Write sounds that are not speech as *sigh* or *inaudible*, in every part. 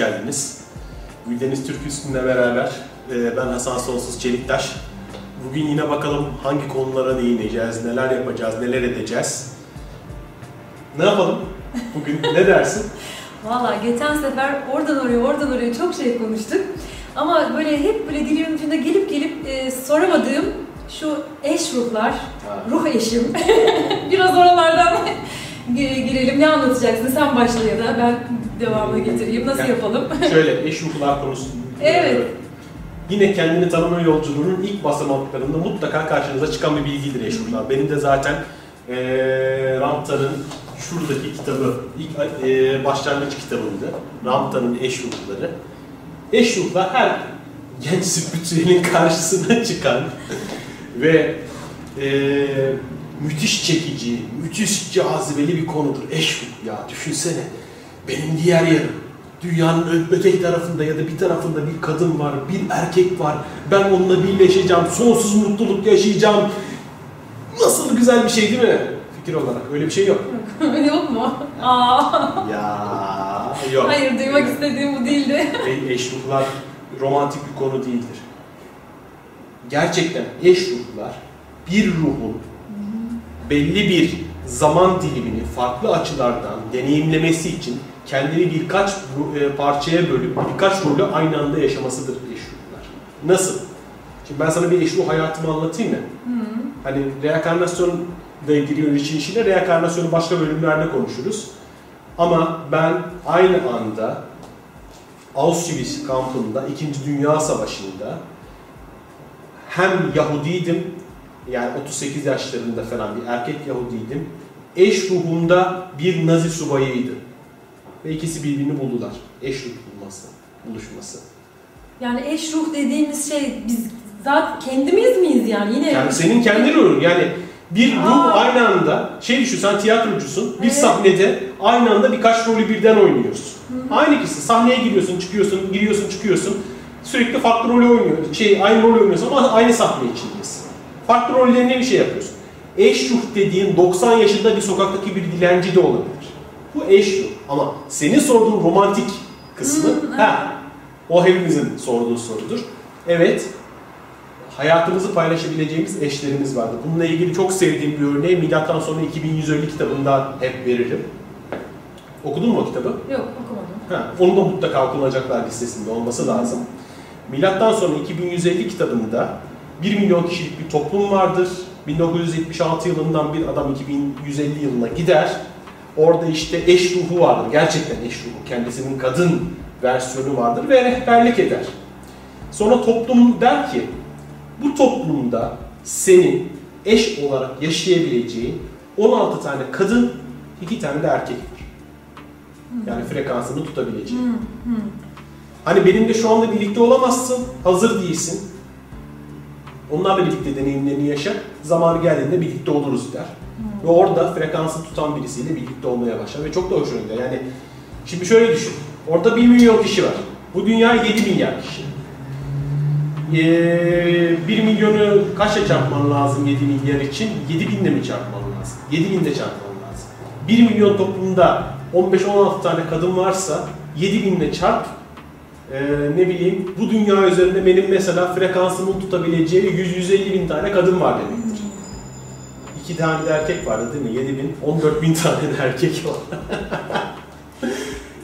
geldiniz. Güldeniz Türk Üstün'le beraber e, ben Hasan Sonsuz Çeliktaş. Bugün yine bakalım hangi konulara değineceğiz, neler yapacağız, neler edeceğiz. Ne yapalım? Bugün ne dersin? *laughs* Valla geçen sefer oradan oraya oradan oraya çok şey konuştuk. Ama böyle hep böyle dilimin ucunda gelip gelip e, soramadığım şu eş ruhlar, ruh eşim. *laughs* Biraz oralardan *laughs* gi- girelim. Ne anlatacaksın? Sen başla ya da ben devamını getireyim. Nasıl Yani- yapalım? *laughs* Şöyle eş ruhlar konusu. Evet. Yine kendini tanıma yolculuğunun ilk basamaklarında mutlaka karşınıza çıkan bir bilgidir eş ruhlar. Benim de zaten e, Ramta'nın şuradaki kitabı, ilk e, başlangıç kitabıydı. Ramta'nın eş ruhları. Eş ruhlar her genç spiritüelin *laughs* karşısına çıkan ve e, müthiş çekici, müthiş cazibeli bir konudur. Eş ruh ya düşünsene. Benim diğer yarım. Dünyanın öteki tarafında ya da bir tarafında bir kadın var, bir erkek var. Ben onunla birleşeceğim, sonsuz mutluluk yaşayacağım. Nasıl güzel bir şey değil mi? Fikir olarak öyle bir şey yok. Yok *laughs* mu? Aa. Ya yok. Hayır duymak istediğim bu değildi. *laughs* E- eş ruhlar romantik bir konu değildir. Gerçekten eş ruhlar bir ruhun belli bir zaman dilimini farklı açılardan deneyimlemesi için kendini birkaç e, parçaya bölüp birkaç rolü aynı anda yaşamasıdır eş ruhlar. Nasıl? Şimdi ben sana bir eş ruh hayatımı anlatayım mı? Hani reenkarnasyon da giriyor için işine reenkarnasyonu başka bölümlerde konuşuruz. Ama ben aynı anda Auschwitz kampında 2. Dünya Savaşı'nda hem Yahudiydim yani 38 yaşlarında falan bir erkek Yahudiydim. Eş ruhumda bir Nazi subayıydı. Ve ikisi birbirini buldular. Eş ruh bulması, buluşması. Yani eş ruh dediğimiz şey biz zaten kendimiz miyiz yani? Yine Yani senin kendi ruhun yani bir ruh Aa. aynı anda şey düşün sen tiyatrocusun bir Evet. sahnede aynı anda birkaç rolü birden oynuyorsun. Aynı kişi sahneye giriyorsun çıkıyorsun giriyorsun çıkıyorsun sürekli farklı rolü oynuyorsun şey aynı rolü oynuyorsun ama aynı sahne içindesin. Farklı rollerine bir şey yapıyorsun. Eş ruh dediğin 90 yaşında bir sokaktaki bir dilenci de olabilir. Bu eş ruh ama senin sorduğun romantik kısmı ha o hepimizin sorduğu sorudur. Evet hayatımızı paylaşabileceğimiz eşlerimiz vardır. Bununla ilgili çok sevdiğim bir örneği milattan sonra 2150 kitabında hep veririm. Okudun mu o kitabı? Yok okumadım. Ha, onu da mutlaka okunacaklar listesinde olması lazım. Milattan sonra 2150 kitabında 1 milyon kişilik bir toplum vardır. 1976 yılından bir adam 2150 yılına gider. Orada işte eş ruhu vardır. Gerçekten eş ruhu. Kendisinin kadın versiyonu vardır ve rehberlik eder. Sonra toplum der ki bu toplumda senin eş olarak yaşayabileceğin 16 tane kadın, 2 tane de erkek var. Yani frekansını tutabileceğin. Hı, hı. Hani benimle şu anda birlikte olamazsın, hazır değilsin. Onlarla birlikte deneyimlerini yaşa, zamanı geldiğinde birlikte oluruz der. Ve orada frekansı tutan birisiyle birlikte olmaya başlar ve çok da hoşuna gider. Yani şimdi şöyle düşün, orada 1 milyon kişi var. Bu dünya 7 milyar kişi. Ee, 1 milyonu kaçla çarpman lazım 7 milyar için? 7 binle mi çarpman lazım? 7 binde çarpman lazım. 1 milyon toplumda 15-16 tane kadın varsa 7 binle çarp ee, ne bileyim bu dünya üzerinde benim mesela frekansımın tutabileceği 100-150 bin tane kadın var demektir. İki tane de erkek vardı değil mi? 7 bin, 14 bin tane de erkek var. *laughs*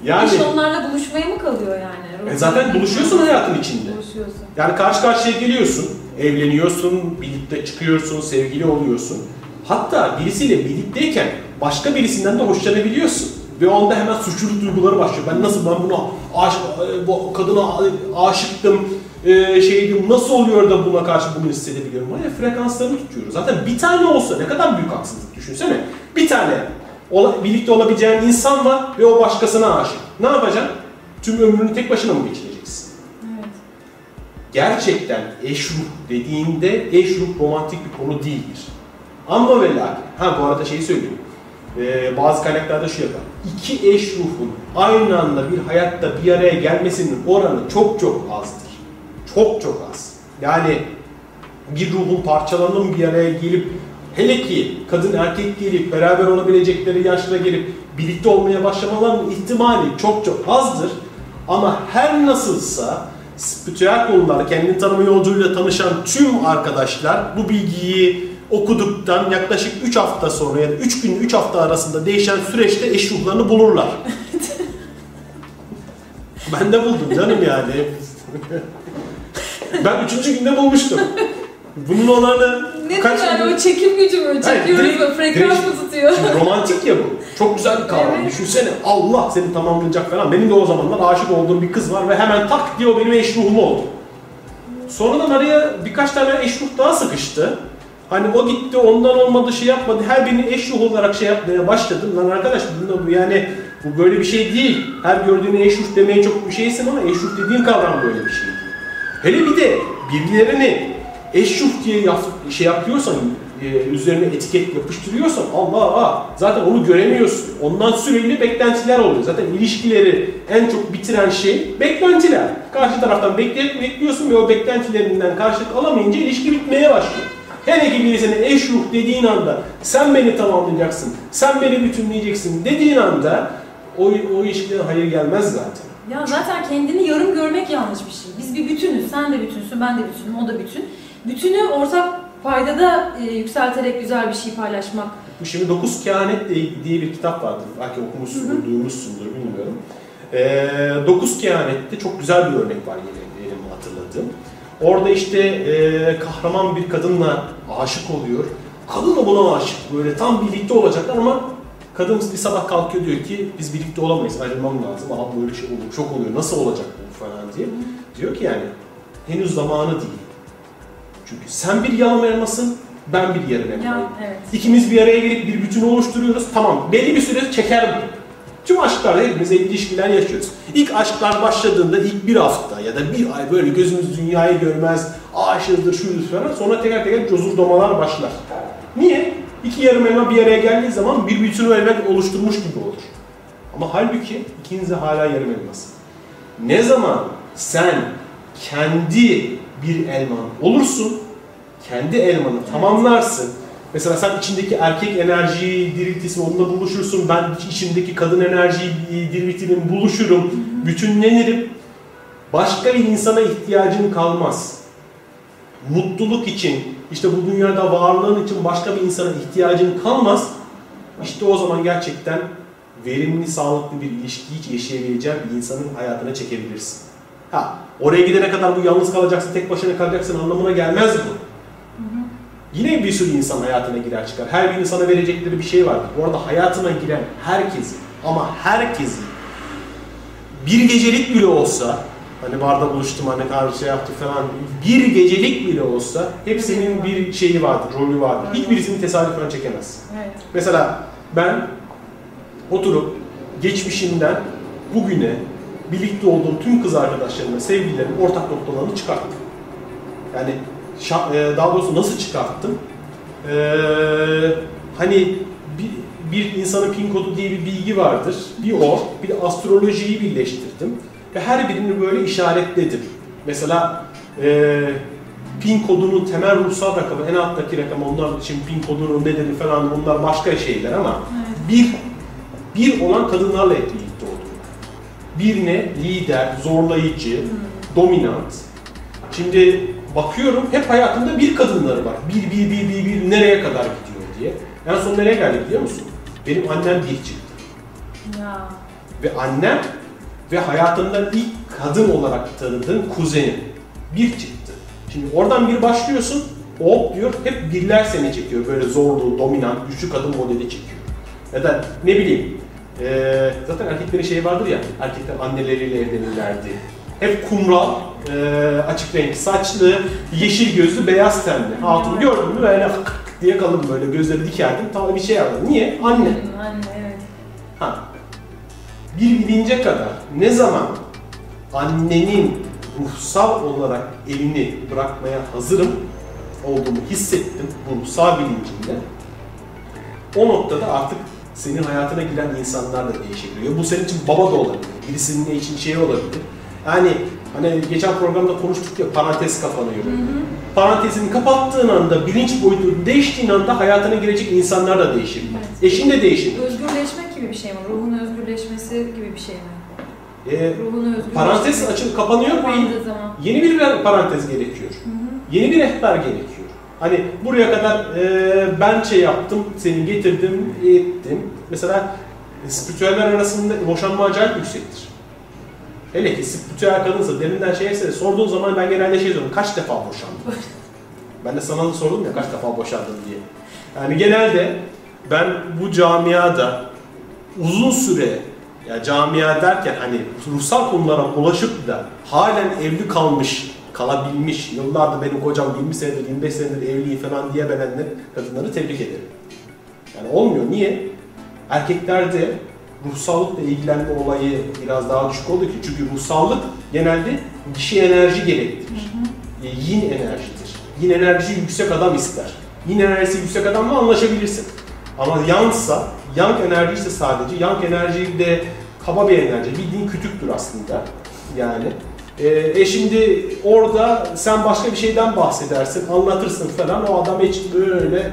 yani İş onlarla buluşmaya mı kalıyor yani? e zaten buluşuyorsun hayatın içinde. Buluşuyorsun. Yani karşı karşıya geliyorsun, evleniyorsun, birlikte çıkıyorsun, sevgili oluyorsun. Hatta birisiyle birlikteyken başka birisinden de hoşlanabiliyorsun. Ve onda hemen suçluluk duyguları başlıyor. Ben nasıl ben buna aşık, bu kadına aşıktım, e, şeydim, nasıl oluyor da buna karşı bunu hissedebiliyorum? Hani frekanslarını tutuyoruz. Zaten bir tane olsa ne kadar büyük haksızlık düşünsene. Bir tane ola- birlikte olabileceğin insan var ve o başkasına aşık. Ne yapacaksın? Tüm ömrünü tek başına mı geçireceksin? Evet. gerçekten eş ruh dediğinde eş ruh romantik bir konu değildir. Ama ve lakin, ha bu arada şeyi söyleyeyim. Ee, bazı kaynaklarda şu yapar. İki eş ruhun aynı anda bir hayatta bir araya gelmesinin oranı çok çok azdır. Çok çok az. Yani bir ruhun parçalanıp bir araya gelip Hele ki kadın erkek gelip beraber olabilecekleri yaşlara gelip birlikte olmaya başlamalarının ihtimali çok çok azdır. Ama her nasılsa spiritüel konular, kendini tanıma yolculuğuyla tanışan tüm arkadaşlar bu bilgiyi okuduktan yaklaşık 3 hafta sonra ya da 3 gün 3 hafta arasında değişen süreçte eş ruhlarını bulurlar. ben de buldum canım yani. *laughs* ben üçüncü günde bulmuştum. Bunun olanı Ne kaç yani o çekim gücü mü? Çekiyoruz mu? Frekans mı tutuyor? Romantik ya bu. Çok güzel bir kavram. Evet. Düşünsene Allah seni tamamlayacak falan. Benim de o zamanlar aşık olduğum bir kız var ve hemen tak diye o benim eş ruhum oldu. Sonradan araya birkaç tane eş ruh daha sıkıştı. Hani o gitti ondan olmadı şey yapmadı. Her birini eş ruh olarak şey yapmaya başladım. Lan arkadaş bunda bu yani bu böyle bir şey değil. Her gördüğüne eş ruh demeye çok bir şeysin ama eş ruh dediğin kavram böyle bir şey değil. Hele bir de birilerini eş ruh diye yap- şey yapıyorsan, e, üzerine etiket yapıştırıyorsan Allah zaten onu göremiyorsun. Ondan süreli beklentiler oluyor. Zaten ilişkileri en çok bitiren şey beklentiler. Karşı taraftan bekleyip bekliyorsun ve o beklentilerinden karşılık alamayınca ilişki bitmeye başlıyor. Hele ki birisine eş ruh dediğin anda sen beni tamamlayacaksın, sen beni bütünleyeceksin dediğin anda o, o ilişkiden hayır gelmez zaten. Ya zaten kendini yarım görmek yanlış bir şey. Biz bir bütünüz. Sen de bütünsün, ben de bütünüm, o da bütün. Bütünü ortak paydada e, yükselterek güzel bir şey paylaşmak. Şimdi Dokuz Kehanet diye- bir kitap vardır. Belki okumuşsundur, duymuşsundur bilmiyorum. Ee, Dokuz Kehanet'te çok güzel bir örnek var yine benim hatırladığım. Orada işte e, kahraman bir kadınla aşık oluyor. Kadın da buna aşık. Böyle tam birlikte olacaklar ama kadın bir sabah kalkıyor diyor ki biz birlikte olamayız, ayrılmam lazım. Aha böyle şey olur, çok oluyor, nasıl olacak bu falan diye. Diyor ki yani henüz zamanı değil. Çünkü sen bir yalım elmasın, ben bir yarım elmayım. Evet. İkimiz bir araya gelip bir bütünü oluşturuyoruz. Tamam belli bir süre çeker bu. Tüm aşklarda hepimiz evli ilişkiler yaşıyoruz. İlk aşklar başladığında ilk bir hafta ya da bir ay böyle gözümüz dünyayı görmez, aşığızdır, şuyuz falan. Sonra teker teker cozurdomalar başlar. Niye? İki yarım elma bir araya geldiği zaman bir bütünü elbet oluşturmuş gibi olur. Ama halbuki ikiniz de hala yarım elması. Ne zaman sen kendi bir elman olursun, kendi elmanı tamamlarsın. Mesela sen içindeki erkek enerjiyi diriltirsin, onunla buluşursun. Ben içimdeki kadın enerjiyi diriltirim, buluşurum, bütünlenirim. Başka bir insana ihtiyacın kalmaz. Mutluluk için, işte bu dünyada varlığın için başka bir insana ihtiyacın kalmaz. İşte o zaman gerçekten verimli, sağlıklı bir ilişkiyi yaşayabileceğin bir insanın hayatına çekebilirsin. Ha, oraya gidene kadar bu yalnız kalacaksın, tek başına kalacaksın anlamına gelmez bu. Yine bir sürü insan hayatına girer çıkar. Her birinin sana verecekleri bir şey vardır. Bu arada hayatına giren herkesi ama herkesi bir gecelik bile olsa hani barda buluştum hani kahve şey yaptık falan bir gecelik bile olsa hepsinin bir şeyi vardır, rolü vardır. Hiçbirisini tesadüfen çekemez. Evet. Mesela ben oturup geçmişimden bugüne birlikte olduğum tüm kız arkadaşlarımla, sevgililerimin ortak noktalarını çıkarttım. Yani e, daha doğrusu nasıl çıkarttım? Ee, hani bir, bir insanın pin kodu diye bir bilgi vardır. Bir o, bir de astrolojiyi birleştirdim. Ve her birini böyle işaretledim. Mesela e, pin kodunun temel ruhsal rakamı, en alttaki rakam onlar için pin kodunun nedeni falan bunlar başka şeyler ama bir bir olan kadınlarla birlikte oldum. Birine lider, zorlayıcı, dominant. Şimdi bakıyorum hep hayatımda bir kadınları var. Bir, bir, bir, bir, bir nereye kadar gidiyor diye. En son nereye geldik biliyor musun? Benim annem bir çıktı. Ya. Ve annem ve hayatımda ilk kadın olarak tanıdığım kuzenim. Bir çıktı. Şimdi oradan bir başlıyorsun, hop diyor, hep birler seni çekiyor. Böyle zorlu, dominant, güçlü kadın modeli çekiyor. Ya da ne bileyim, eee, zaten erkeklerin şeyi vardır ya, erkekler anneleriyle evlenirlerdi. Hep kumral, eee, açık renk saçlı, yeşil gözlü, beyaz tenli. Hatunu gördün mü böyle diye kalın böyle gözleri dikerdim. Tamam bir şey yaptım. Niye? Anne. Anne evet. Ha. Bir bilince kadar ne zaman annenin ruhsal olarak elini bırakmaya hazırım olduğumu hissettim bu ruhsal bilincimle. O noktada artık senin hayatına giren insanlar da değişebiliyor. Bu senin için baba da olabilir, birisinin için şey olabilir. Yani Hani geçen programda konuştuk ya parantez kapanıyor. Parantezini kapattığın anda, bilinç boyutu değiştiğin anda hayatına girecek insanlar da değişir. Evet. Eşin de değişir. Özgürleşmek gibi bir şey mi? Ruhun özgürleşmesi gibi bir şey mi? Ee, Ruhun özgürleşmesi. parantez açıp kapanıyor ve yeni bir parantez gerekiyor. Hı hı. Yeni bir rehber gerekiyor. Hani buraya kadar e, ben şey yaptım, seni getirdim, ettim. Mesela spiritüeller arasında boşanma acayip yüksektir. Hele ki spiritüel kadınsa, derinden şeyse sorduğun zaman ben genelde şey diyorum, kaç defa boşandın? *laughs* ben de sana da sordum ya kaç defa boşandın diye. Yani genelde ben bu camiada uzun süre ya camia derken hani ruhsal konulara ulaşıp da halen evli kalmış, kalabilmiş, yıllardır benim kocam 20 senedir, 25 senedir evliyim falan diye belenler kadınları tebrik ederim. Yani olmuyor. Niye? Erkeklerde ruhsallıkla ilgilenme olayı biraz daha düşük oldu ki çünkü ruhsallık genelde dişi enerji gerektirir. E, yin enerjidir. Yin enerjisi yüksek adam ister. Yin enerjisi yüksek adamla anlaşabilirsin. Ama yangsa, yang enerji ise sadece, yang enerji de kaba bir enerji, bildiğin kütüktür aslında yani. E, e şimdi orada sen başka bir şeyden bahsedersin, anlatırsın falan, o adam hiç böyle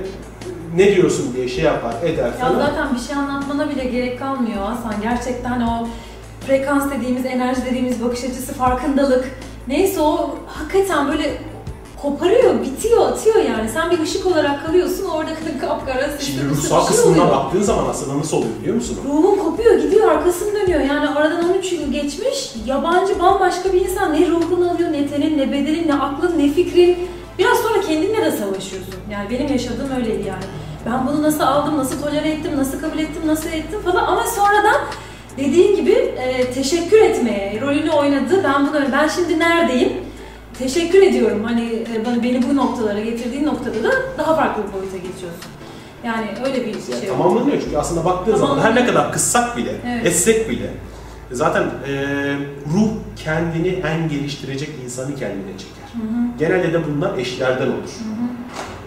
ne diyorsun diye şey yapar, eder Ya falan. zaten bir şey anlatmana bile gerek kalmıyor Hasan. Gerçekten o frekans dediğimiz, enerji dediğimiz bakış açısı, farkındalık. Neyse o hakikaten böyle koparıyor, bitiyor, atıyor yani. Sen bir ışık olarak kalıyorsun, orada *laughs* kapkara Şimdi ruhsal şey kısmına baktığın zaman aslında nasıl oluyor biliyor musun? Ruhun kopuyor, gidiyor, arkasını dönüyor. Yani aradan 13 yıl geçmiş, yabancı bambaşka bir insan. Ne ruhunu alıyor, ne tenin, ne bedenin, ne aklın, ne fikrin. Biraz sonra kendinle de savaşıyorsun. Yani benim yaşadığım öyleydi yani. Ben bunu nasıl aldım, nasıl tolere ettim, nasıl kabul ettim, nasıl ettim falan. Ama sonradan dediğin gibi e, teşekkür etmeye, rolünü oynadı. Ben bunu, ben şimdi neredeyim? Teşekkür ediyorum. Hani e, beni bu noktalara getirdiğin noktada da daha farklı bir boyuta geçiyorsun. Yani öyle bir şey. tamamlanıyor çünkü aslında baktığın zaman her ne kadar kıssak bile, Evet. etsek bile zaten e, ruh kendini en geliştirecek insanı kendine çeker. Hı hı. Genelde de bunlar eşlerden olur. Hı hı.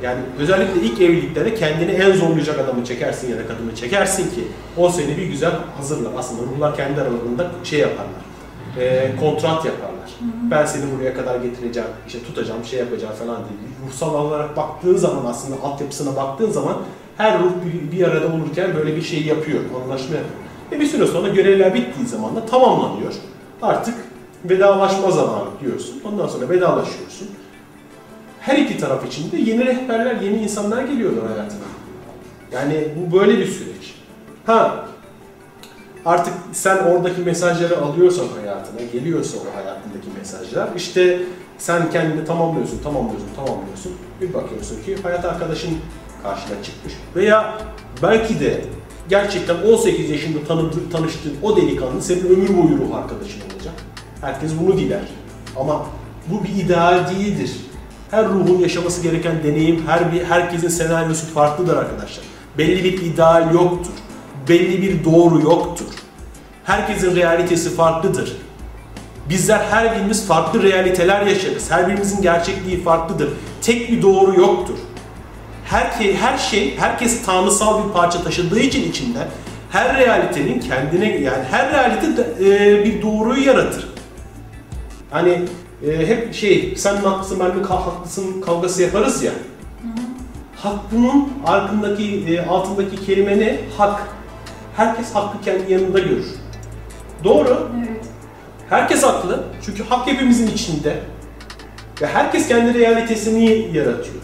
Yani özellikle ilk evliliklerde kendini en zorlayacak adamı çekersin ya da kadını çekersin ki o seni bir güzel hazırlar. Aslında ruhlar kendi aralarında şey yaparlar, e, kontrat yaparlar. Ben seni buraya kadar getireceğim, işte tutacağım, şey yapacağım falan diye. Ruhsal olarak baktığın zaman aslında altyapısına baktığın zaman her ruh bir, bir arada olurken böyle bir şey yapıyor, anlaşma yapıyor. Ve bir süre sonra görevler bittiği zaman da tamamlanıyor. Artık vedalaşma zamanı diyorsun. Ondan sonra vedalaşıyorsun her iki taraf için de yeni rehberler, yeni insanlar geliyorlar hayatına. Yani bu böyle bir süreç. Ha, artık sen oradaki mesajları alıyorsan hayatına, geliyorsa o hayatındaki mesajlar, işte sen kendini tamamlıyorsun, tamamlıyorsun, tamamlıyorsun. Bir bakıyorsun ki hayat arkadaşın karşına çıkmış. Veya belki de gerçekten 18 yaşında tanıdığı, tanıştığın o delikanlı senin ömür boyu ruh arkadaşın olacak. Herkes bunu diler. Ama bu bir ideal değildir. Her ruhun yaşaması gereken deneyim, her bir herkesin senaryosu farklıdır arkadaşlar. Belli bir ideal yoktur. Belli bir doğru yoktur. Herkesin realitesi farklıdır. Bizler her birimiz farklı realiteler yaşarız. Her birimizin gerçekliği farklıdır. Tek bir doğru yoktur. Her, her şey, herkes tanrısal bir parça taşıdığı için içinden her realitenin kendine yani her realite de, e, bir doğruyu yaratır. Hani e, hep şey sen mi haklısın ben mi haklısın kavgası yaparız ya. Hak bunun arkındaki e, altındaki kelime ne? Hak. Herkes hakkı kendi yanında görür. Doğru. Evet. Herkes haklı. Çünkü hak hepimizin içinde. Ve herkes kendi realitesini yaratıyor.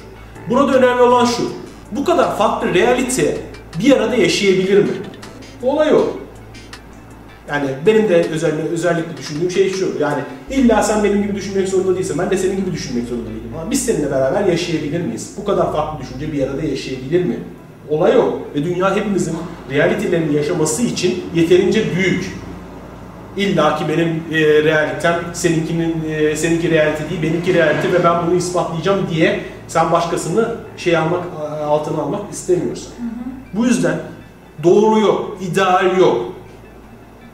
Burada önemli olan şu. Bu kadar farklı realite bir arada yaşayabilir mi? Olay o. Yani benim de özellikle, özellikle düşündüğüm şey şu. Yani illa sen benim gibi düşünmek zorunda değilsin. Ben de senin gibi düşünmek zorunda değilim. Ama biz seninle beraber yaşayabilir miyiz? Bu kadar farklı düşünce bir arada yaşayabilir mi? Olay o. Ve dünya hepimizin realitelerini yaşaması için yeterince büyük. İlla ki benim e, realitem seninkinin e, seninki realite değil, benimki realite ve ben bunu ispatlayacağım diye sen başkasını şey almak altına almak istemiyorsun. Bu yüzden doğru yok, ideal yok.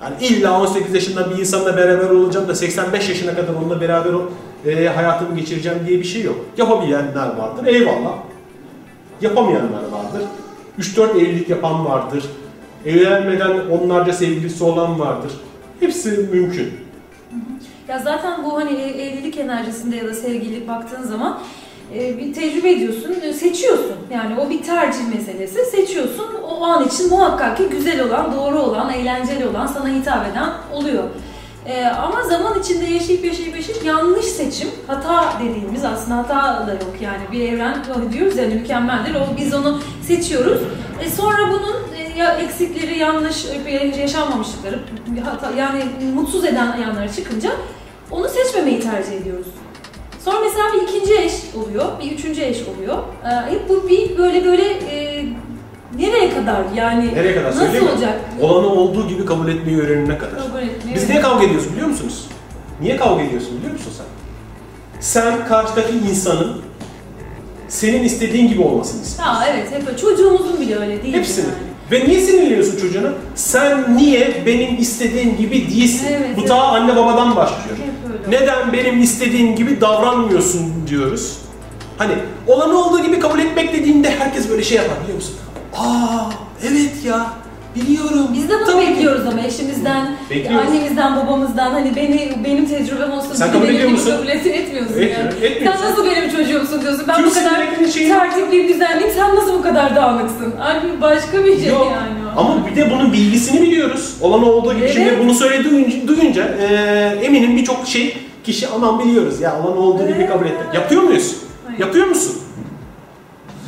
Yani illa 18 yaşında bir insanla beraber olacağım da 85 yaşına kadar onunla beraber e, hayatımı geçireceğim diye bir şey yok. Yapabilenler vardır, eyvallah. Yapamayanlar vardır. 3-4 evlilik yapan vardır. Evlenmeden onlarca sevgilisi olan vardır. Hepsi mümkün. Ya zaten bu hani ev- evlilik enerjisinde ya da sevgili baktığın zaman e, bir tecrübe ediyorsun, e, seçiyorsun. Yani o bir tercih meselesi. Seçiyorsun. O an için muhakkak ki güzel olan, doğru olan, eğlenceli olan, sana hitap eden oluyor. E, ama zaman içinde yaşayıp yaşayıp yaşayıp yanlış seçim, hata dediğimiz aslında hata da yok yani bir evren diyoruz yani mükemmeldir. O biz onu seçiyoruz. E, sonra bunun e, ya eksikleri, yanlış e, yaşanmamışlıkları, hata, yani mutsuz eden yanları çıkınca onu seçmemeyi tercih ediyoruz. Sonra mesela bir ikinci eş oluyor, bir üçüncü eş oluyor. Hep bu bir böyle böyle e, nereye kadar yani Nereye kadar nasıl söyleyeyim mi? olacak? Olanı olduğu gibi kabul etmeyi öğrenene kadar. Kabul etmeyi Biz niye kavga ediyoruz biliyor musunuz? Niye kavga ediyorsun biliyor musun sen? Sen karşıdaki insanın senin istediğin gibi olmasını istiyorsun. Ha evet hep öyle. çocuğumuzun bile öyle değil. Hepsini. Yani. Ve niye sinirleniyorsun çocuğuna? Sen niye benim istediğim gibi değilsin? Evet, Bu evet. ta anne babadan başlıyor. Hep öyle. Neden benim istediğim gibi davranmıyorsun diyoruz. Hani olanı olduğu gibi kabul etmek dediğinde herkes böyle şey yapar biliyor musun? Aa evet ya biliyorum. Biz de bunu Tabii ki. bekliyoruz ama eşimizden, Bekliyoruz. annemizden, babamızdan hani beni benim tecrübem olsun. Sen bir kabul ediyor musun? Kabul et, etmiyorsun Etmiyorum, yani. etmiyorsun. Sen nasıl benim çocuğumsun diyorsun. Ben Tüm bu kadar sinirlerin şeyi- tertipliyim, düzenliyim. Sen nasıl bu kadar dağınıksın? Halbuki başka bir şey Yok. yani o. Ama bir de bunun bilgisini biliyoruz. Olan olduğu gibi. Evet. Şimdi bunu söylediği duyunca, duyunca eee, eminim birçok şey kişi aman biliyoruz ya olan olduğu gibi kabul etmek. Yapıyor muyuz? Hayır. Yapıyor musun?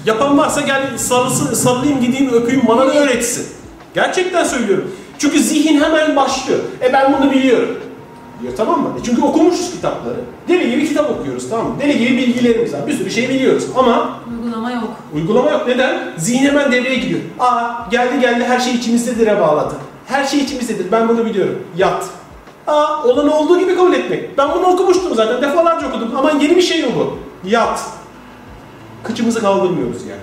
Yapan varsa gel sarısı, sarılayım gideyim öpeyim bana da öğretsin. Gerçekten söylüyorum. Çünkü zihin hemen başlıyor. E ben bunu biliyorum. Diyor tamam mı? E çünkü okumuşuz kitapları. Deli gibi kitap okuyoruz tamam mı? Deli gibi bilgilerimiz var. Bir sürü şey biliyoruz. Ama Uygulama yok. Uygulama yok. Neden? Zihin hemen devreye giriyor. Aa geldi geldi her şey içimizdedir'e bağladı. Her şey içimizdedir. Ben bunu biliyorum. Yat. Aa olan olduğu gibi kabul etmek. Ben bunu okumuştum zaten. Defalarca okudum. Ama yeni bir şey mi bu? Yat. Kıçımızı kaldırmıyoruz yani.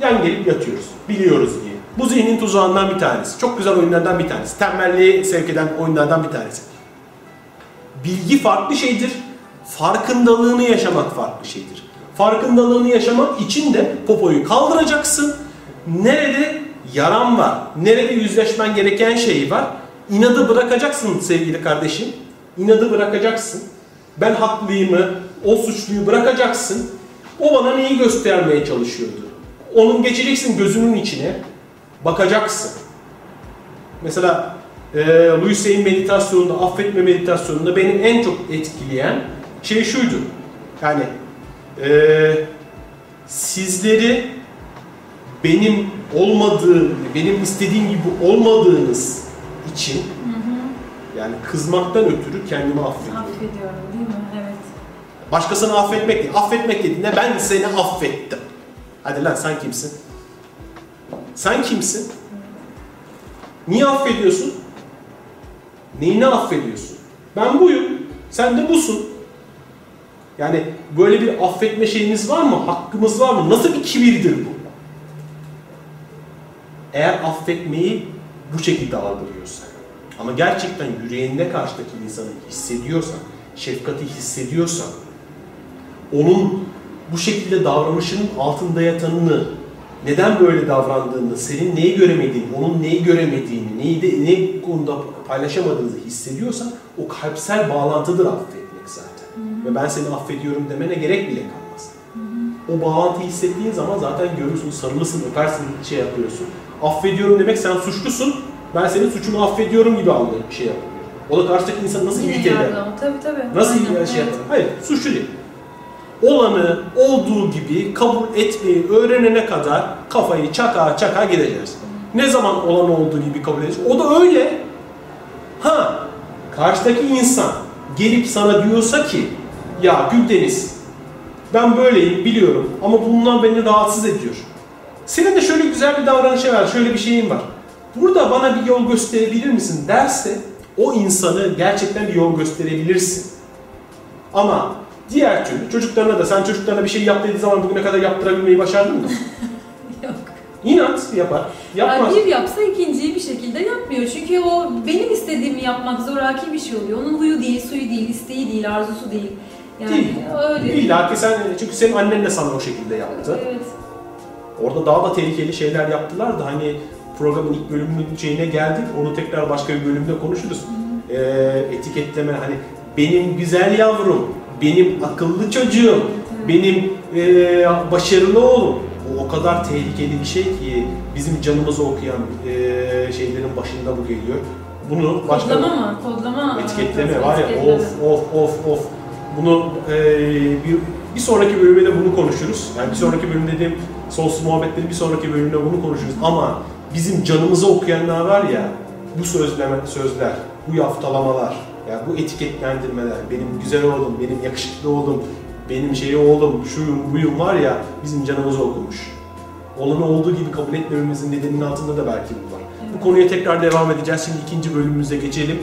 Yan gelip yatıyoruz. Biliyoruz diye. Bu zihnin tuzağından bir tanesi. Çok güzel oyunlardan bir tanesi. Tembelliğe sevk eden oyunlardan bir tanesi. Bilgi farklı şeydir. Farkındalığını yaşamak farklı şeydir. Farkındalığını yaşamak için de popoyu kaldıracaksın. Nerede yaran var, nerede yüzleşmen gereken şey var. İnadı bırakacaksın sevgili kardeşim. İnadı bırakacaksın. Ben haklıyımı, o suçluyu bırakacaksın. O bana neyi göstermeye çalışıyordu? Onun geçeceksin gözünün içine, bakacaksın. Mesela e, Louis Say'in meditasyonunda, affetme meditasyonunda beni en çok etkileyen şey şuydu. Yani e, sizleri benim olmadığım, benim istediğim gibi olmadığınız için yani kızmaktan ötürü kendimi affediyorum. Affediyorum değil mi? Başkasını affetmek değil. Affetmek dediğinde ben seni affettim. Hadi lan sen kimsin? Sen kimsin? Niye affediyorsun? Neyini affediyorsun? Ben buyum. Sen de busun. Yani böyle bir affetme şeyimiz var mı? Hakkımız var mı? Nasıl bir kibirdir bu? Eğer affetmeyi bu şekilde algılıyorsan ama gerçekten yüreğinde karşıdaki insanı hissediyorsan, şefkati hissediyorsan, onun bu şekilde davranışının altında yatanını, neden böyle davrandığını, senin neyi göremediğini, onun neyi göremediğini, neyi de, ne konuda paylaşamadığınızı hissediyorsan o kalpsel bağlantıdır affetmek zaten. Ve ben seni affediyorum demene gerek bile kalmaz. O bağlantıyı hissettiğin zaman zaten görürsün, sarılırsın, öpersin, şey yapıyorsun. Affediyorum demek sen suçlusun, ben senin suçunu affediyorum gibi bir şey yapıyorum. O da karşıdaki insan nasıl iyilik eder? Tabii tabii. Nasıl Aynen, şey evet. yapar? Hayır, suçlu değil. Olanı olduğu gibi kabul etmeyi öğrenene kadar kafayı çaka çaka gideceğiz. Ne zaman olan olduğu gibi kabul edeceğiz? O da öyle. Ha, karşıdaki insan gelip sana diyorsa ki ya Güldeniz ben böyleyim biliyorum ama bundan beni rahatsız ediyor. Senin de şöyle güzel bir davranışı var, şöyle bir şeyin var. Burada bana bir yol gösterebilir misin derse o insanı gerçekten bir yol gösterebilirsin. Ama diğer türlü çocuklarına da sen çocuklarına bir şey yap dediği zaman bugüne kadar yaptırabilmeyi başardın mı? *laughs* Yok. İnat yapar. Yapmaz. Yani bir yapsa ikinciyi bir şekilde yapmıyor. Çünkü o benim istediğimi yapmak zoraki bir şey oluyor. Onun huyu değil, suyu değil, isteği değil, arzusu değil. Yani Değil. öyle. İlla ki sen çünkü senin annen de sana o şekilde yaptı. Evet. Orada daha da tehlikeli şeyler yaptılar da hani programın ilk bölümünün şeyine geldik. Onu tekrar başka bir bölümde konuşuruz. Ee, etiketleme hani benim güzel yavrum, benim akıllı çocuğum, benim eee, başarılı oğlum. O o kadar tehlikeli bir şey ki bizim canımızı okuyan eee, şeylerin başında bu geliyor. Bunu başka Kodlama mı? Kodlama. etiketleme var ya Etiketleme. of of of of. Bunu eee, bir, bir sonraki bölümde de bunu konuşuruz. Yani bir sonraki bölüm dediğim sonsuz muhabbetleri bir sonraki bölümde bunu konuşuruz. Ama bizim canımızı okuyanlar var ya bu sözleme, sözler, bu yaftalamalar, yani bu etiketlendirmeler, benim güzel oğlum, benim yakışıklı oğlum, benim şey oğlum, şuyum buyum var ya bizim canımızı okumuş. Olanı olduğu gibi kabul etmememizin nedeninin altında da belki bu var. Bu konuya tekrar devam edeceğiz. Şimdi ikinci bölümümüze geçelim.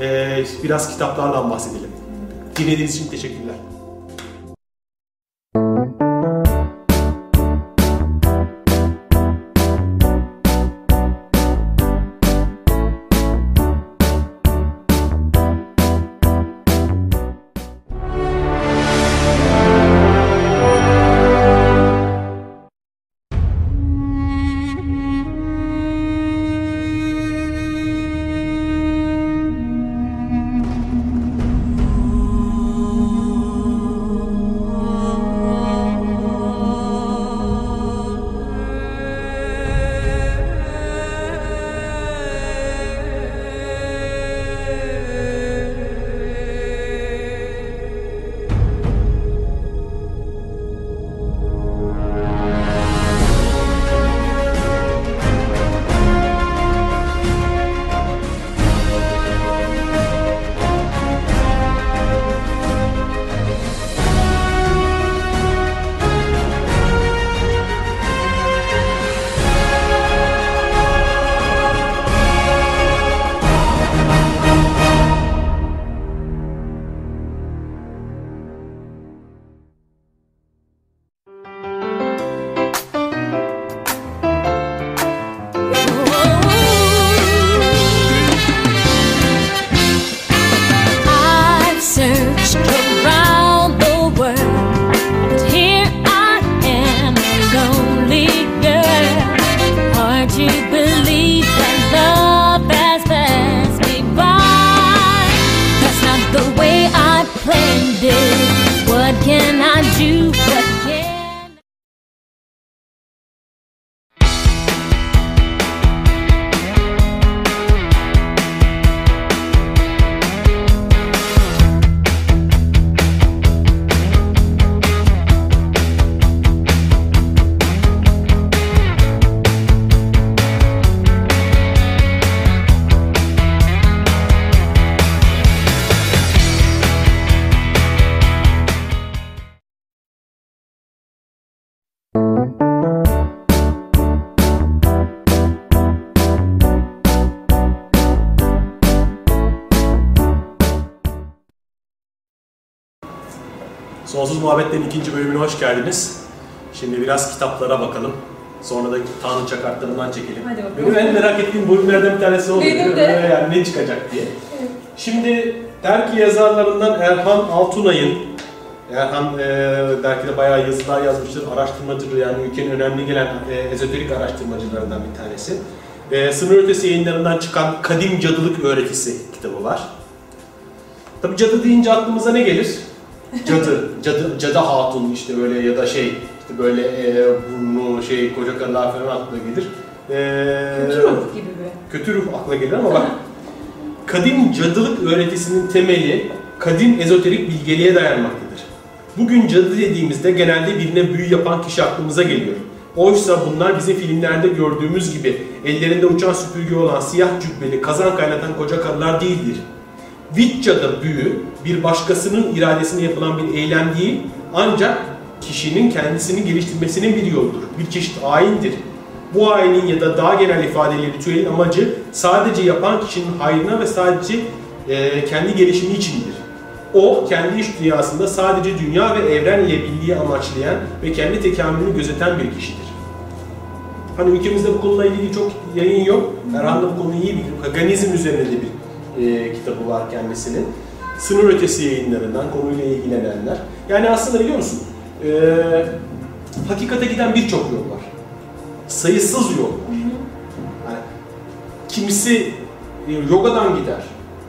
Ee, biraz kitaplardan bahsedelim. Dinlediğiniz için teşekkürler. Sonsuz Muhabbetlerin ikinci bölümüne hoş geldiniz. Şimdi biraz kitaplara bakalım. Sonra da Tanrı çakartlarından çekelim. Hadi bakalım. Benim en merak ettiğim bölümlerden bir tanesi oldu. Benim de. Yani ne çıkacak diye. Evet. Şimdi dergi yazarlarından Erhan Altunay'ın Erhan e, dergide bayağı yazılar yazmıştır. Araştırmacıdır yani ülkenin önemli gelen e, ezoterik araştırmacılarından bir tanesi. E, sınır ötesi yayınlarından çıkan Kadim Cadılık Öğretisi kitabı var. Tabi cadı deyince aklımıza ne gelir? Cadı, cadı, cadı hatun işte böyle ya da şey işte böyle e, burnu şey koca karılar falan aklına gelir. E, Kötü ruh gibi bir. kötü ruh akla gelir ama bak kadim cadılık öğretisinin temeli kadim ezoterik bilgeliğe dayanmaktadır. Bugün cadı dediğimizde genelde birine büyü yapan kişi aklımıza geliyor. Oysa bunlar bizim filmlerde gördüğümüz gibi ellerinde uçan süpürge olan siyah cübbeli kazan kaynatan koca karılar değildir. Vicca'da büyü bir başkasının iradesine yapılan bir eylem değil ancak kişinin kendisini geliştirmesinin bir yoludur. Bir çeşit ayindir. Bu ayinin ya da daha genel ifadeyle ritüelin amacı sadece yapan kişinin hayrına ve sadece e, kendi gelişimi içindir. O kendi iş dünyasında sadece dünya ve evren ile birliği amaçlayan ve kendi tekamülünü gözeten bir kişidir. Hani ülkemizde bu konuyla ilgili çok yayın yok. Erhan da bu konuyu iyi bilir. Paganizm üzerine de bir e, kitabı var kendisinin. Sınır ötesi yayınlarından konuyla ilgilenenler. Yani aslında biliyor musun? E, hakikate giden birçok yol var. Sayısız yol var. Yani kimisi e, yogadan gider,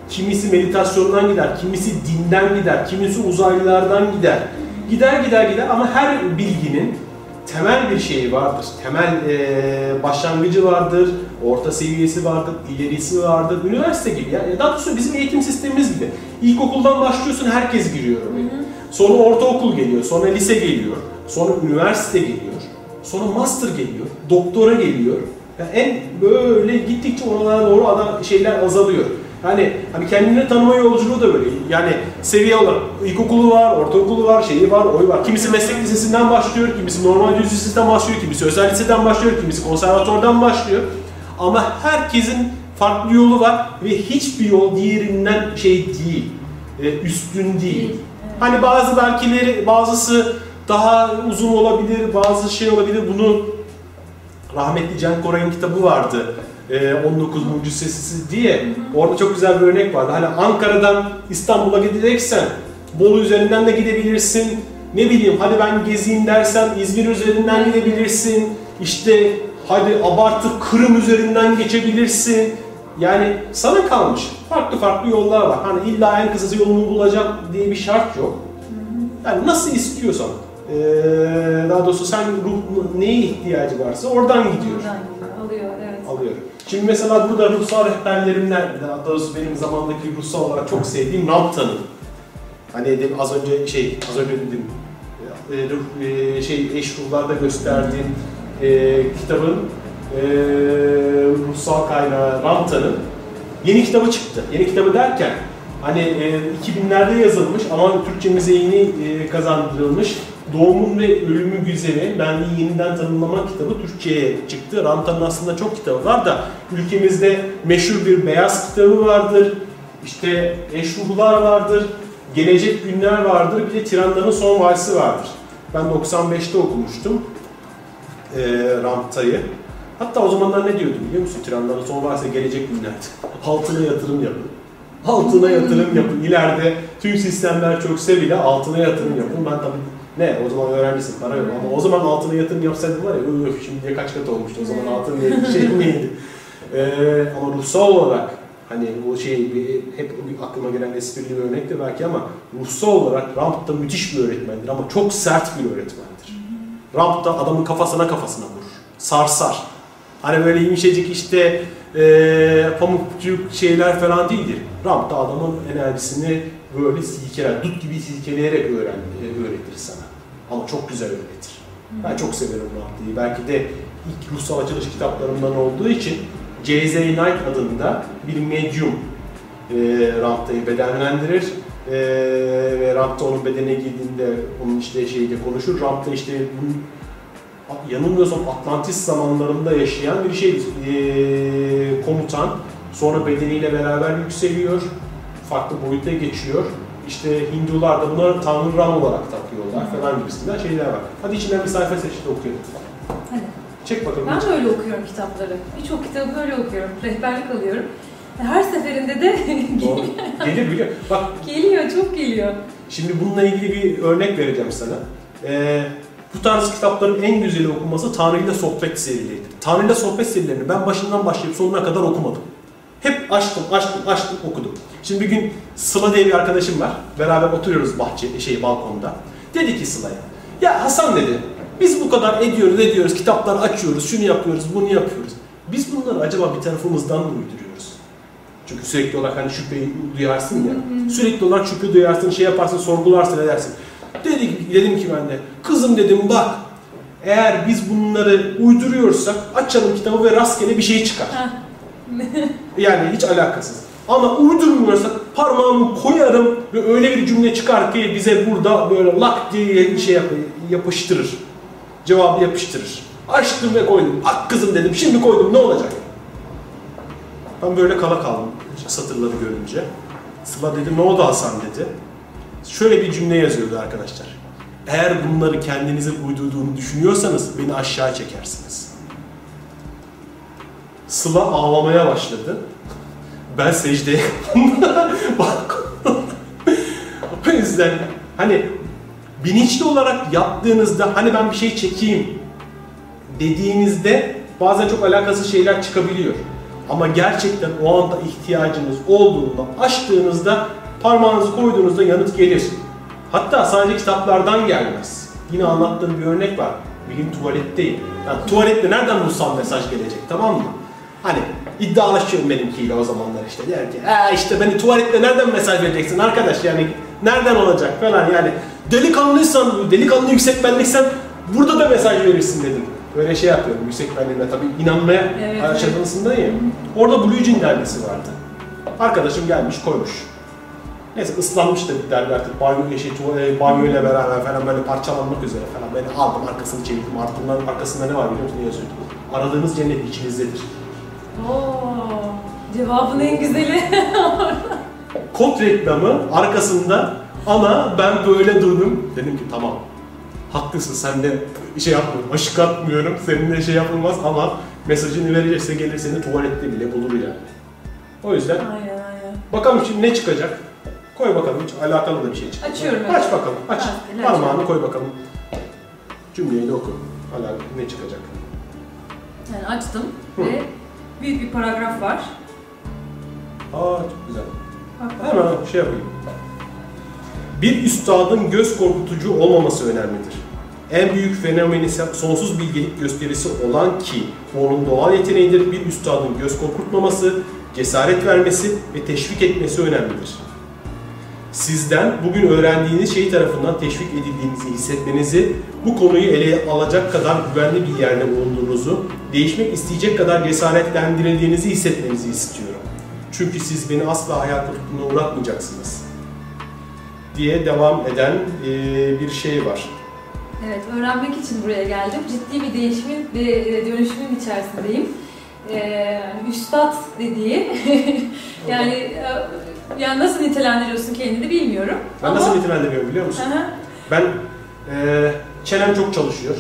Kimisi meditasyondan gider, kimisi dinden gider, kimisi uzaylılardan gider. Gider gider gider ama her bilginin temel bir şeyi vardır. Temel eee, başlangıcı vardır, orta seviyesi vardır, ilerisi vardır. Üniversite gibi yani daha doğrusu bizim eğitim sistemimiz gibi. İlkokuldan başlıyorsun herkes giriyor oraya. Sonra ortaokul geliyor, sonra lise geliyor, sonra üniversite geliyor, sonra master geliyor, doktora geliyor. Yani en böyle gittikçe oralara doğru adam şeyler azalıyor. Yani hani kendini tanıma yolculuğu da böyle. Yani seviye olarak ilkokulu var, ortaokulu var, şeyi var, oyu var. Kimisi meslek lisesinden başlıyor, kimisi normal düz lisesinden başlıyor, kimisi özel liseden başlıyor, kimisi konservatuvardan başlıyor. Ama herkesin farklı yolu var ve hiçbir yol diğerinden şey değil, e, üstün değil. Hani bazı belkileri, bazısı daha uzun olabilir, bazı şey olabilir. Bunu rahmetli Can Koray'ın kitabı vardı. Ee, 19 Mucizesi diye. Orada çok güzel bir örnek vardı. Hani Ankara'dan İstanbul'a gideceksen Bolu üzerinden de gidebilirsin. Ne bileyim hadi ben gezeyim dersen İzmir üzerinden gidebilirsin. İşte hadi abartıp Kırım üzerinden geçebilirsin. Yani sana kalmış. Farklı farklı yollar var. Hani illa en kısası yolunu bulacağım diye bir şart yok. Yani nasıl istiyorsan. Ee, daha doğrusu sen ruh neye ihtiyacı varsa oradan gidiyor. Buradan geliyor, alıyor, evet. Alıyor. Şimdi mesela burada ruhsal rehberlerimden, daha doğrusu benim zamandaki ruhsal olarak çok sevdiğim Ramptan'ın. Hani dedim az önce şey, az önce dedim, e, ruh- e, şey eş ruhlarda gösterdiğim e, kitabın e, ruhsal kaynağı Ramptan'ın yeni kitabı çıktı. Yeni kitabı derken hani e, 2000'lerde yazılmış ama Türkçemize yeni e, kazandırılmış Doğumun ve Ölümü Güzeli Benliği Yeniden Tanımlama kitabı Türkçe'ye çıktı. Rantan'ın aslında çok kitabı var da ülkemizde meşhur bir beyaz kitabı vardır. İşte Eşruhlar vardır. Gelecek Günler vardır. Bir de Tiranların Son Valsi vardır. Ben 95'te okumuştum e, Rampta'yı. Hatta o zamanlar ne diyordum biliyor musun? Tiranların son varsa gelecek günlerdi. Altına yatırım yapın. Altına yatırım yapın. İleride tüm sistemler çökse bile altına yatırım yapın. Ben tabii ne o zaman öğrencisin para yok ama o zaman altına yatırım yapsaydım var ya öf şimdiye kaç kat olmuştu o zaman altın bir şey *laughs* miydi? Ee, ama ruhsal olarak hani bu şey hep aklıma gelen esprili bir örnek de belki ama ruhsal olarak Ramp'ta müthiş bir öğretmendir ama çok sert bir öğretmendir. Ramp'ta adamın kafasına kafasına vurur. Sarsar. Hani böyle yumuşacık işte eee pamukçuk şeyler falan değildir. Ramp'ta adamın enerjisini böyle silkeler, dut gibi silkeleyerek öğren, e, öğretir sana. Ama çok güzel öğretir. Ben çok severim Ramp'tayı. Belki de ilk ruhsal açılış kitaplarımdan olduğu için J.Z. Knight adında bir medyum e, Ramp'tayı bedenlendirir. E, ve Ramp'ta onun bedene girdiğinde onun işte şeyiyle konuşur. Ramp'ta işte bunun yanılmıyorsam Atlantis zamanlarında yaşayan bir şey eee, komutan sonra bedeniyle beraber yükseliyor farklı boyuta geçiyor işte Hindular da buna Tanrı Ram olarak takıyorlar falan gibisinden şeyler var. Hadi içinden bir sayfa seç de okuyalım. Hadi. Çek bakalım. Ben böyle okuyorum kitapları. Birçok kitabı böyle okuyorum. Rehberlik alıyorum. Ve Her seferinde de *laughs* Doğru. Gelir biliyor. Bak geliyor, çok geliyor. Şimdi bununla ilgili bir örnek vereceğim sana. Ee, bu tarz kitapların en güzeli okuması Tanrı ile Sohbet serileridir. Tanrı ile Sohbet serilerini ben başından başlayıp sonuna kadar okumadım. Hep açtım, açtım, açtım, okudum. Şimdi bir gün Sıla diye bir arkadaşım var. Beraber oturuyoruz bahçe, şey balkonda. Dedi ki Sıla'ya, ya Hasan dedi, biz bu kadar ediyoruz, ediyoruz, kitapları açıyoruz, şunu yapıyoruz, bunu yapıyoruz. Biz bunları acaba bir tarafımızdan mı uyduruyoruz? Çünkü sürekli olarak hani şüpheyi duyarsın ya. Sürekli olarak şüphe duyarsın, şey yaparsın, sorgularsın, edersin. Dedi, dedim ki ben de, kızım dedim bak, eğer biz bunları uyduruyorsak açalım kitabı ve rastgele bir şey çıkar. Heh. Yani hiç alakasız. Ama uydurmuyorsak parmağımı koyarım ve öyle bir cümle çıkar ki bize burada böyle lak diye şey yap- yapıştırır. Cevabı yapıştırır. Açtım ve koydum. Ak kızım dedim şimdi koydum ne olacak? Ben böyle kala kaldım satırları görünce. Sıla dedi ne oldu Hasan dedi. Şöyle bir cümle yazıyordu arkadaşlar. Eğer bunları kendinize uydurduğunu düşünüyorsanız beni aşağı çekersiniz. Sıla ağlamaya başladı. Ben secdeye *laughs* Bak. o yüzden hani bilinçli olarak yaptığınızda hani ben bir şey çekeyim dediğinizde bazen çok alakasız şeyler çıkabiliyor. Ama gerçekten o anda ihtiyacınız olduğunda açtığınızda parmağınızı koyduğunuzda yanıt gelir. Hatta sadece kitaplardan gelmez. Yine anlattığım bir örnek var. Bir gün tuvaletteyim. Yani tuvalette nereden bulsam mesaj gelecek tamam mı? Hani iddialaşıyorum benimkiyle o zamanlar işte. Der ki "Aa işte beni tuvalette nereden mesaj vereceksin arkadaş yani nereden olacak falan yani. Delikanlıysan, delikanlı yüksek benliksen burada da mesaj verirsin dedim. Böyle şey yapıyorum yüksek benliğine tabii inanmaya Evet, aşamasındayım. Orada Blue Jean dergisi vardı. Arkadaşım gelmiş koymuş. Neyse ıslanmış da bir dergi artık banyo, şey, banyoyla beraber falan böyle parçalanmak üzere falan. Ben aldım arkasını çevirdim. Artık bunların arkasında ne var biliyor musun? Ne yazıyor? Aradığınız cennet içinizdedir. Oo, cevabın en güzeli. *laughs* Kod reklamı arkasında ama ben böyle durdum. Dedim ki tamam. Haklısın sen de şey yapmıyorum, aşık atmıyorum. Seninle şey yapılmaz ama mesajını verecekse gelir seni tuvalette bile bulur yani. O yüzden aynen aynen. bakalım şimdi ne çıkacak. Koy bakalım hiç alakalı da bir şey çıkacak. Açıyorum Aç hocam. bakalım aç. Rastgele Parmağını koy bakalım. Cümleyi de oku. Hala ne çıkacak? Yani açtım Hı. ve büyük bir paragraf var. Aa çok güzel. Bak, Hemen şey yapayım. Bir üstadın göz korkutucu olmaması önemlidir. En büyük fenomeni ise sonsuz bilgelik gösterisi olan ki onun doğal yeteneğidir. Bir üstadın göz korkutmaması, cesaret vermesi ve teşvik etmesi önemlidir. Sizden bugün öğrendiğiniz şey tarafından teşvik edildiğinizi hissetmenizi, bu konuyu ele alacak kadar güvenli bir yerde bulunduğunuzu, değişmek isteyecek kadar cesaretlendirildiğinizi hissetmenizi istiyorum. Çünkü siz beni asla hayal kırıklığına uğratmayacaksınız. Diye devam eden eee, bir şey var. Evet, öğrenmek için buraya geldim. Ciddi bir değişimin ve e, dönüşümün içerisindeyim. Ee, üstad dediği, *laughs* yani e, yani nasıl nitelendiriyorsun kendini bilmiyorum. Ben Ama- nasıl nitelendiriyorum biliyor musun? Aha, Ben eee çenem çok çalışıyor.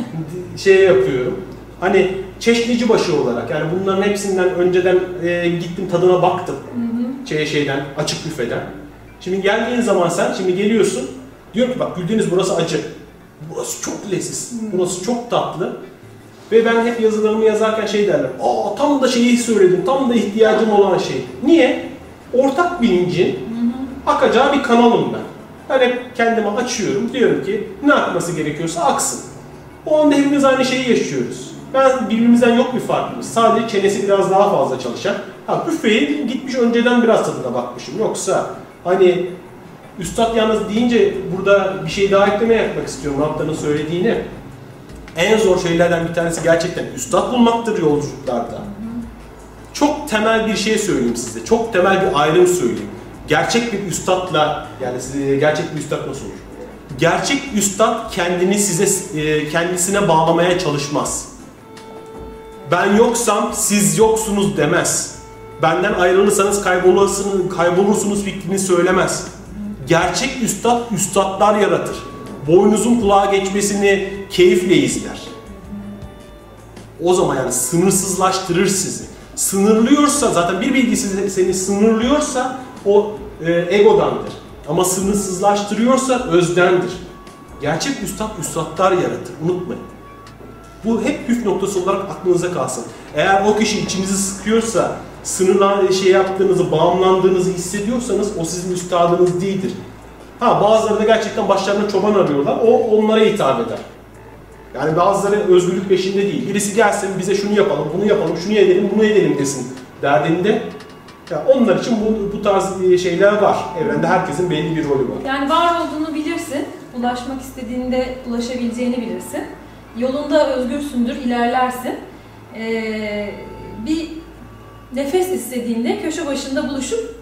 *laughs* şey yapıyorum. Hani çeşnici başı olarak yani bunların hepsinden önceden eee, gittim tadına baktım. hı hı. şey şeyden, açık büfeden. Şimdi geldiğin zaman sen, şimdi geliyorsun, diyor ki bak Güldeniz burası acı. Burası çok leziz, burası çok tatlı. Ve ben hep yazılarımı yazarken şey derler, aa tam da şeyi söyledim, tam da ihtiyacım olan şey. Niye? Ortak bilincin akacağı bir kanalım ben. Ben hep kendimi açıyorum, diyorum ki ne akması gerekiyorsa aksın. O anda hepimiz aynı şeyi yaşıyoruz. Ben birbirimizden yok bir farkımız. Sadece çenesi biraz daha fazla çalışan. Ha büfeyi gitmiş önceden biraz tadına bakmışım. Yoksa hani Üstad yalnız deyince burada bir şey daha eklemeye yapmak istiyorum Raptan'ın söylediğini. En zor şeylerden bir tanesi gerçekten üstad bulmaktır yolculuklarda. Temel bir şey söyleyeyim size. Çok temel bir ayrım söyleyeyim. Gerçek bir üstadla yani size gerçek bir üstad nasıl olur? Gerçek üstad kendini size e, kendisine bağlamaya çalışmaz. Ben yoksam siz yoksunuz demez. Benden ayrılırsanız kaybolursunuz, kaybolursunuz fikrini söylemez. Gerçek üstad üstadlar yaratır. Boynuzun kulağa geçmesini keyifle izler. O zaman yani sınırsızlaştırır sizi. Sınırlıyorsa zaten bir bilgi seni sınırlıyorsa o e, egodandır. Ama sınırsızlaştırıyorsa özdendir. Gerçek üstad üstadlar yaratır. Unutmayın. Bu hep püf noktası olarak aklınıza kalsın. Eğer o kişi içinizi sıkıyorsa, sınırlan şey yaptığınızı, bağımlandığınızı hissediyorsanız o sizin üstadınız değildir. Ha bazıları da gerçekten başlarına çoban arıyorlar. O onlara hitap eder. Yani bazıları özgürlük peşinde değil. Birisi gelsin bize şunu yapalım, bunu yapalım, şunu edelim, bunu edelim desin derdinde. Ya onlar için bu, bu tarz şeyler var. Evrende herkesin belli bir rolü var. Yani var olduğunu bilirsin, ulaşmak istediğinde ulaşabileceğini bilirsin. Yolunda özgürsündür, ilerlersin. Ee, bir nefes istediğinde köşe başında buluşup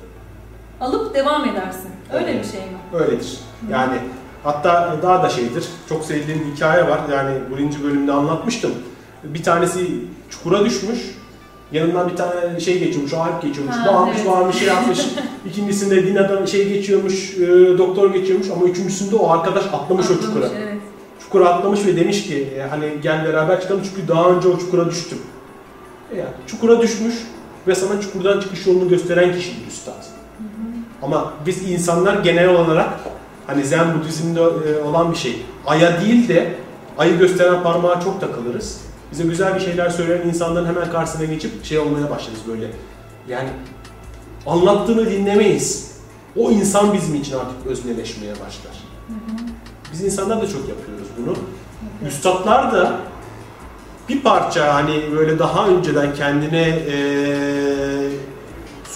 alıp devam edersin. Öyle Evet. bir şey mi? Öyledir. Yani hatta daha da şeydir. Çok sevdiğim bir hikaye var. Yani birinci bölümde anlatmıştım. Bir tanesi çukura düşmüş. Yanından bir tane şey geçiyormuş, Alp geçiyormuş. Ha, Bağırmış, evet. bağırmış, şey yapmış. *laughs* İkincisinde din adam şey geçiyormuş, e, doktor geçiyormuş. Ama üçüncüsünde o arkadaş atlamış o çukura. Atlamış, Evet. Çukura atlamış ve demiş ki e, hani gel beraber çıkalım çünkü daha önce o çukura düştüm. E yani çukura düşmüş ve sana çukurdan çıkış yolunu gösteren kişidir üstad. Ama biz insanlar genel olarak hani Zen Budizm'de e, olan bir şey. Aya değil de ayı gösteren parmağa çok takılırız. bize güzel bir şeyler söyleyen insanların hemen karşısına geçip şey olmaya başlarız böyle. Yani anlattığını dinlemeyiz. O insan bizim için artık özneleşmeye başlar. Biz insanlar da çok yapıyoruz bunu. Üstadlar da bir parça hani böyle daha önceden kendine eee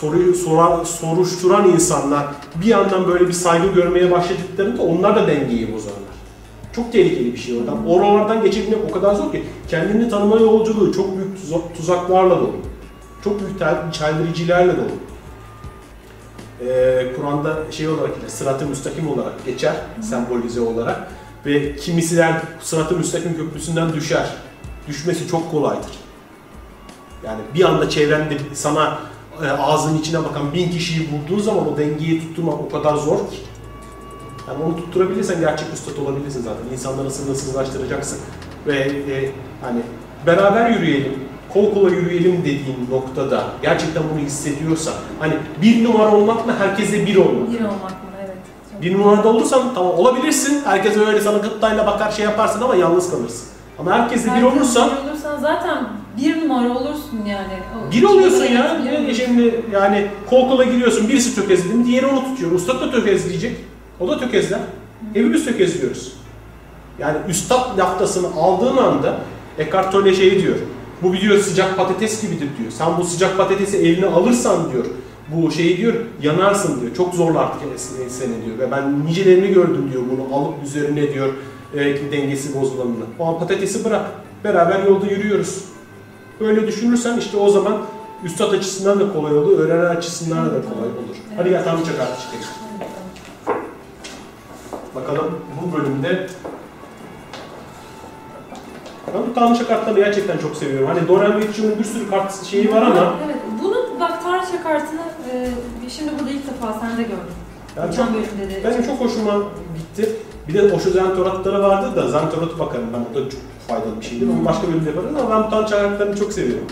soruyu sorar, soruşturan insanlar bir yandan böyle bir saygı görmeye başladıklarında onlar da dengeyi bozarlar. Çok tehlikeli bir şey oradan. Oralardan geçebilmek o kadar zor ki kendini tanıma yolculuğu çok büyük tuza- tuzaklarla dolu. Çok büyük çeldiricilerle dolu. Ee, Kur'an'da şey olarak geçer, sırat-ı müstakim olarak geçer, sembolize olarak. Ve kimisiler sırat-ı müstakim köprüsünden düşer. Düşmesi çok kolaydır. Yani bir anda çevrende sana e, ağzının içine bakan bin kişiyi vurduğun zaman o dengeyi tutturmak o kadar zor ki. Yani onu tutturabilirsen gerçek üstad olabilirsin zaten. İnsanları sınırsızlaştıracaksın. Ve e, hani beraber yürüyelim, kol kola yürüyelim dediğin noktada gerçekten bunu hissediyorsan hani bir numara olmak mı herkese bir olmak. Bir olmak mı? Evet. Bir numarada olursan tamam olabilirsin. Herkes öyle sana gıptayla bakar şey yaparsın ama yalnız kalırsın. Ama herkese bir olursan bir olursan zaten bir numara olursun yani. O Bir oluyorsun ya. olursun. Şimdi yani kol kola giriyorsun. Birisi tökezledi mi diğeri onu tutuyor. Ustad da tökezleyecek. O da tökezler. Hepimiz tökezliyoruz. Yani üstad laftasını aldığın anda Eckhart Tolle şey diyor. Bu diyor sıcak patates gibidir diyor. Sen bu sıcak patatesi eline alırsan diyor. Bu şeyi diyor yanarsın diyor. Çok zorlar seni diyor. Ve ben nicelerini gördüm diyor bunu alıp üzerine diyor e, dengesi bozulanını. O an patatesi bırak. Beraber yolda yürüyoruz. Böyle düşünürsen işte o zaman üstad açısından da kolay olur, öğrenen açısından da kolay olur. Hadi gel tam çakar çıkalım. Hadi bakalım. Bu bölümde ben bu Tanrıça kartlarını gerçekten çok seviyorum. Hani Dorian Mitchell'ın bir sürü kart şeyi var ama Evet, bunu bak Tanrıça kartını e, şimdi burada ilk defa sende gördüm. Geçen çok, bölümde de. benim çok hoşuma gitti. Bir de Osho Zentoratları vardı da Zentorat'ı bakarım ben. O da çok faydalı bir şeydir. Onu başka bölümde yaparız ama ben bu Tanrıça kartlarını çok seviyorum.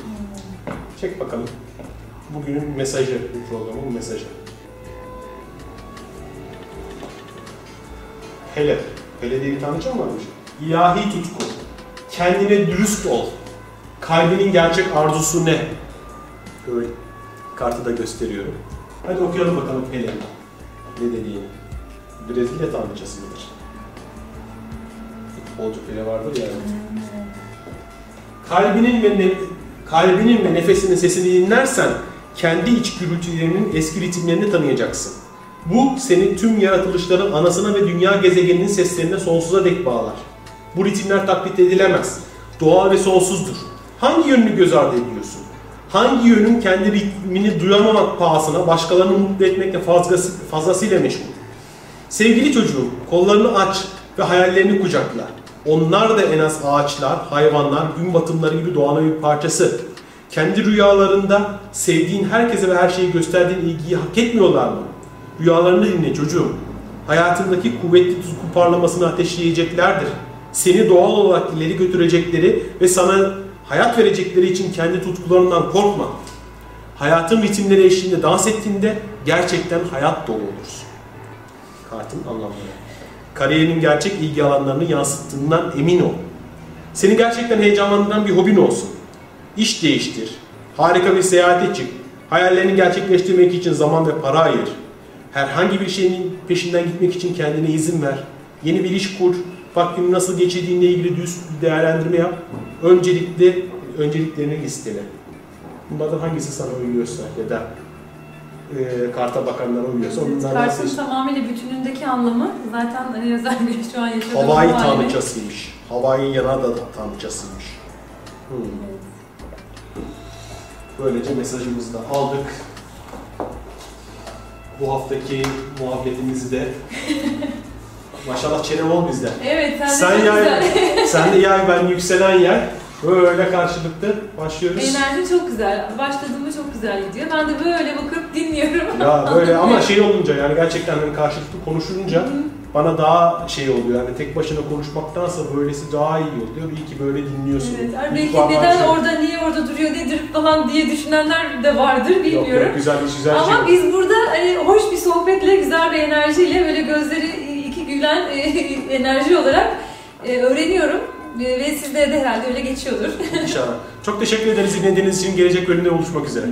Çek bakalım. Bugünün mesajı, bu programın mesajı. Hele. Hele diye bir tanrıça mı varmış? İlahi tutku. Kendine dürüst ol. Kalbinin gerçek arzusu ne? Böyle kartı da gösteriyorum. Hadi okuyalım bakalım Hele. Ne dediğini. Brezilya tanrıçası mıdır? Futbolcu Pele vardır ya. Kalbinin ve ne- kalbinin ve nefesinin sesini dinlersen kendi iç gürültülerinin eski ritimlerini tanıyacaksın. Bu seni tüm yaratılışların anasına ve dünya gezegeninin seslerine sonsuza dek bağlar. Bu ritimler taklit edilemez. Doğal ve sonsuzdur. Hangi yönünü göz ardı ediyorsun? Hangi yönün kendi ritmini duyamamak pahasına başkalarını mutlu etmekle fazlası, fazlasıyla meşgul? Sevgili çocuğum, kollarını aç ve hayallerini kucakla. Onlar da en az ağaçlar, hayvanlar, gün batımları gibi doğanın bir parçası. Kendi rüyalarında sevdiğin herkese ve her şeyi gösterdiğin ilgiyi hak etmiyorlar mı? Rüyalarını dinle çocuğum. Hayatındaki kuvvetli tutku parlamasını ateşleyeceklerdir. Seni doğal olarak ileri götürecekleri ve sana hayat verecekleri için kendi tutkularından korkma. Hayatın ritimleri eşliğinde dans ettiğinde gerçekten hayat dolu olursun. Kartın anlamları. Kariyerinin gerçek ilgi alanlarını yansıttığından emin ol. Seni gerçekten heyecanlandıran bir hobin olsun. İş değiştir. Harika bir seyahate çık. Hayallerini gerçekleştirmek için zaman ve para ayır. Herhangi bir şeyin peşinden gitmek için kendine izin ver. Yeni bir iş kur. Vaktini nasıl geçirdiğinle ilgili düz bir değerlendirme yap. Öncelikle önceliklerini listele. Bunlardan hangisi sana uyuyorsa ya da e, karta bakanlara uyuyorsa onlardan Kartın seç. tamamıyla bütünündeki anlamı zaten hani özellikle şu an bu halini- tanrıçasıymış. Hawaii'nin yana da tanrıçasıymış. Hmm. Evet. Böylece mesajımızı da aldık. Bu haftaki muhabbetimizi de *laughs* maşallah çenem ol bizde. Evet sen, Sen de yay, *laughs* sen de yay ben yükselen yay. Böyle karşılıklı başlıyoruz. Enerji çok güzel. Başladığımda çok güzel gidiyor. Ben de böyle bakıp dinliyorum. Ya böyle *laughs* ama şey olunca yani gerçekten hani karşılıklı konuşulunca bana daha şey oluyor yani tek başına konuşmaktansa böylesi daha iyi oluyor. İyi ki böyle dinliyorsun. Evet. İyi belki neden şey- orada, niye orada duruyor, nedir falan diye düşünenler de vardır Yok, bilmiyorum. yok, güzel bir güzel Ama şey. biz burada hani hoş bir sohbetle, güzel bir enerjiyle böyle gözleri iki gülen e, *laughs* enerji olarak e, öğreniyorum. E, ve sizde de herhalde öyle geçiyordur. İnşallah. Çok teşekkür ederiz dinlediğiniz için. Gelecek bölümde buluşmak üzere.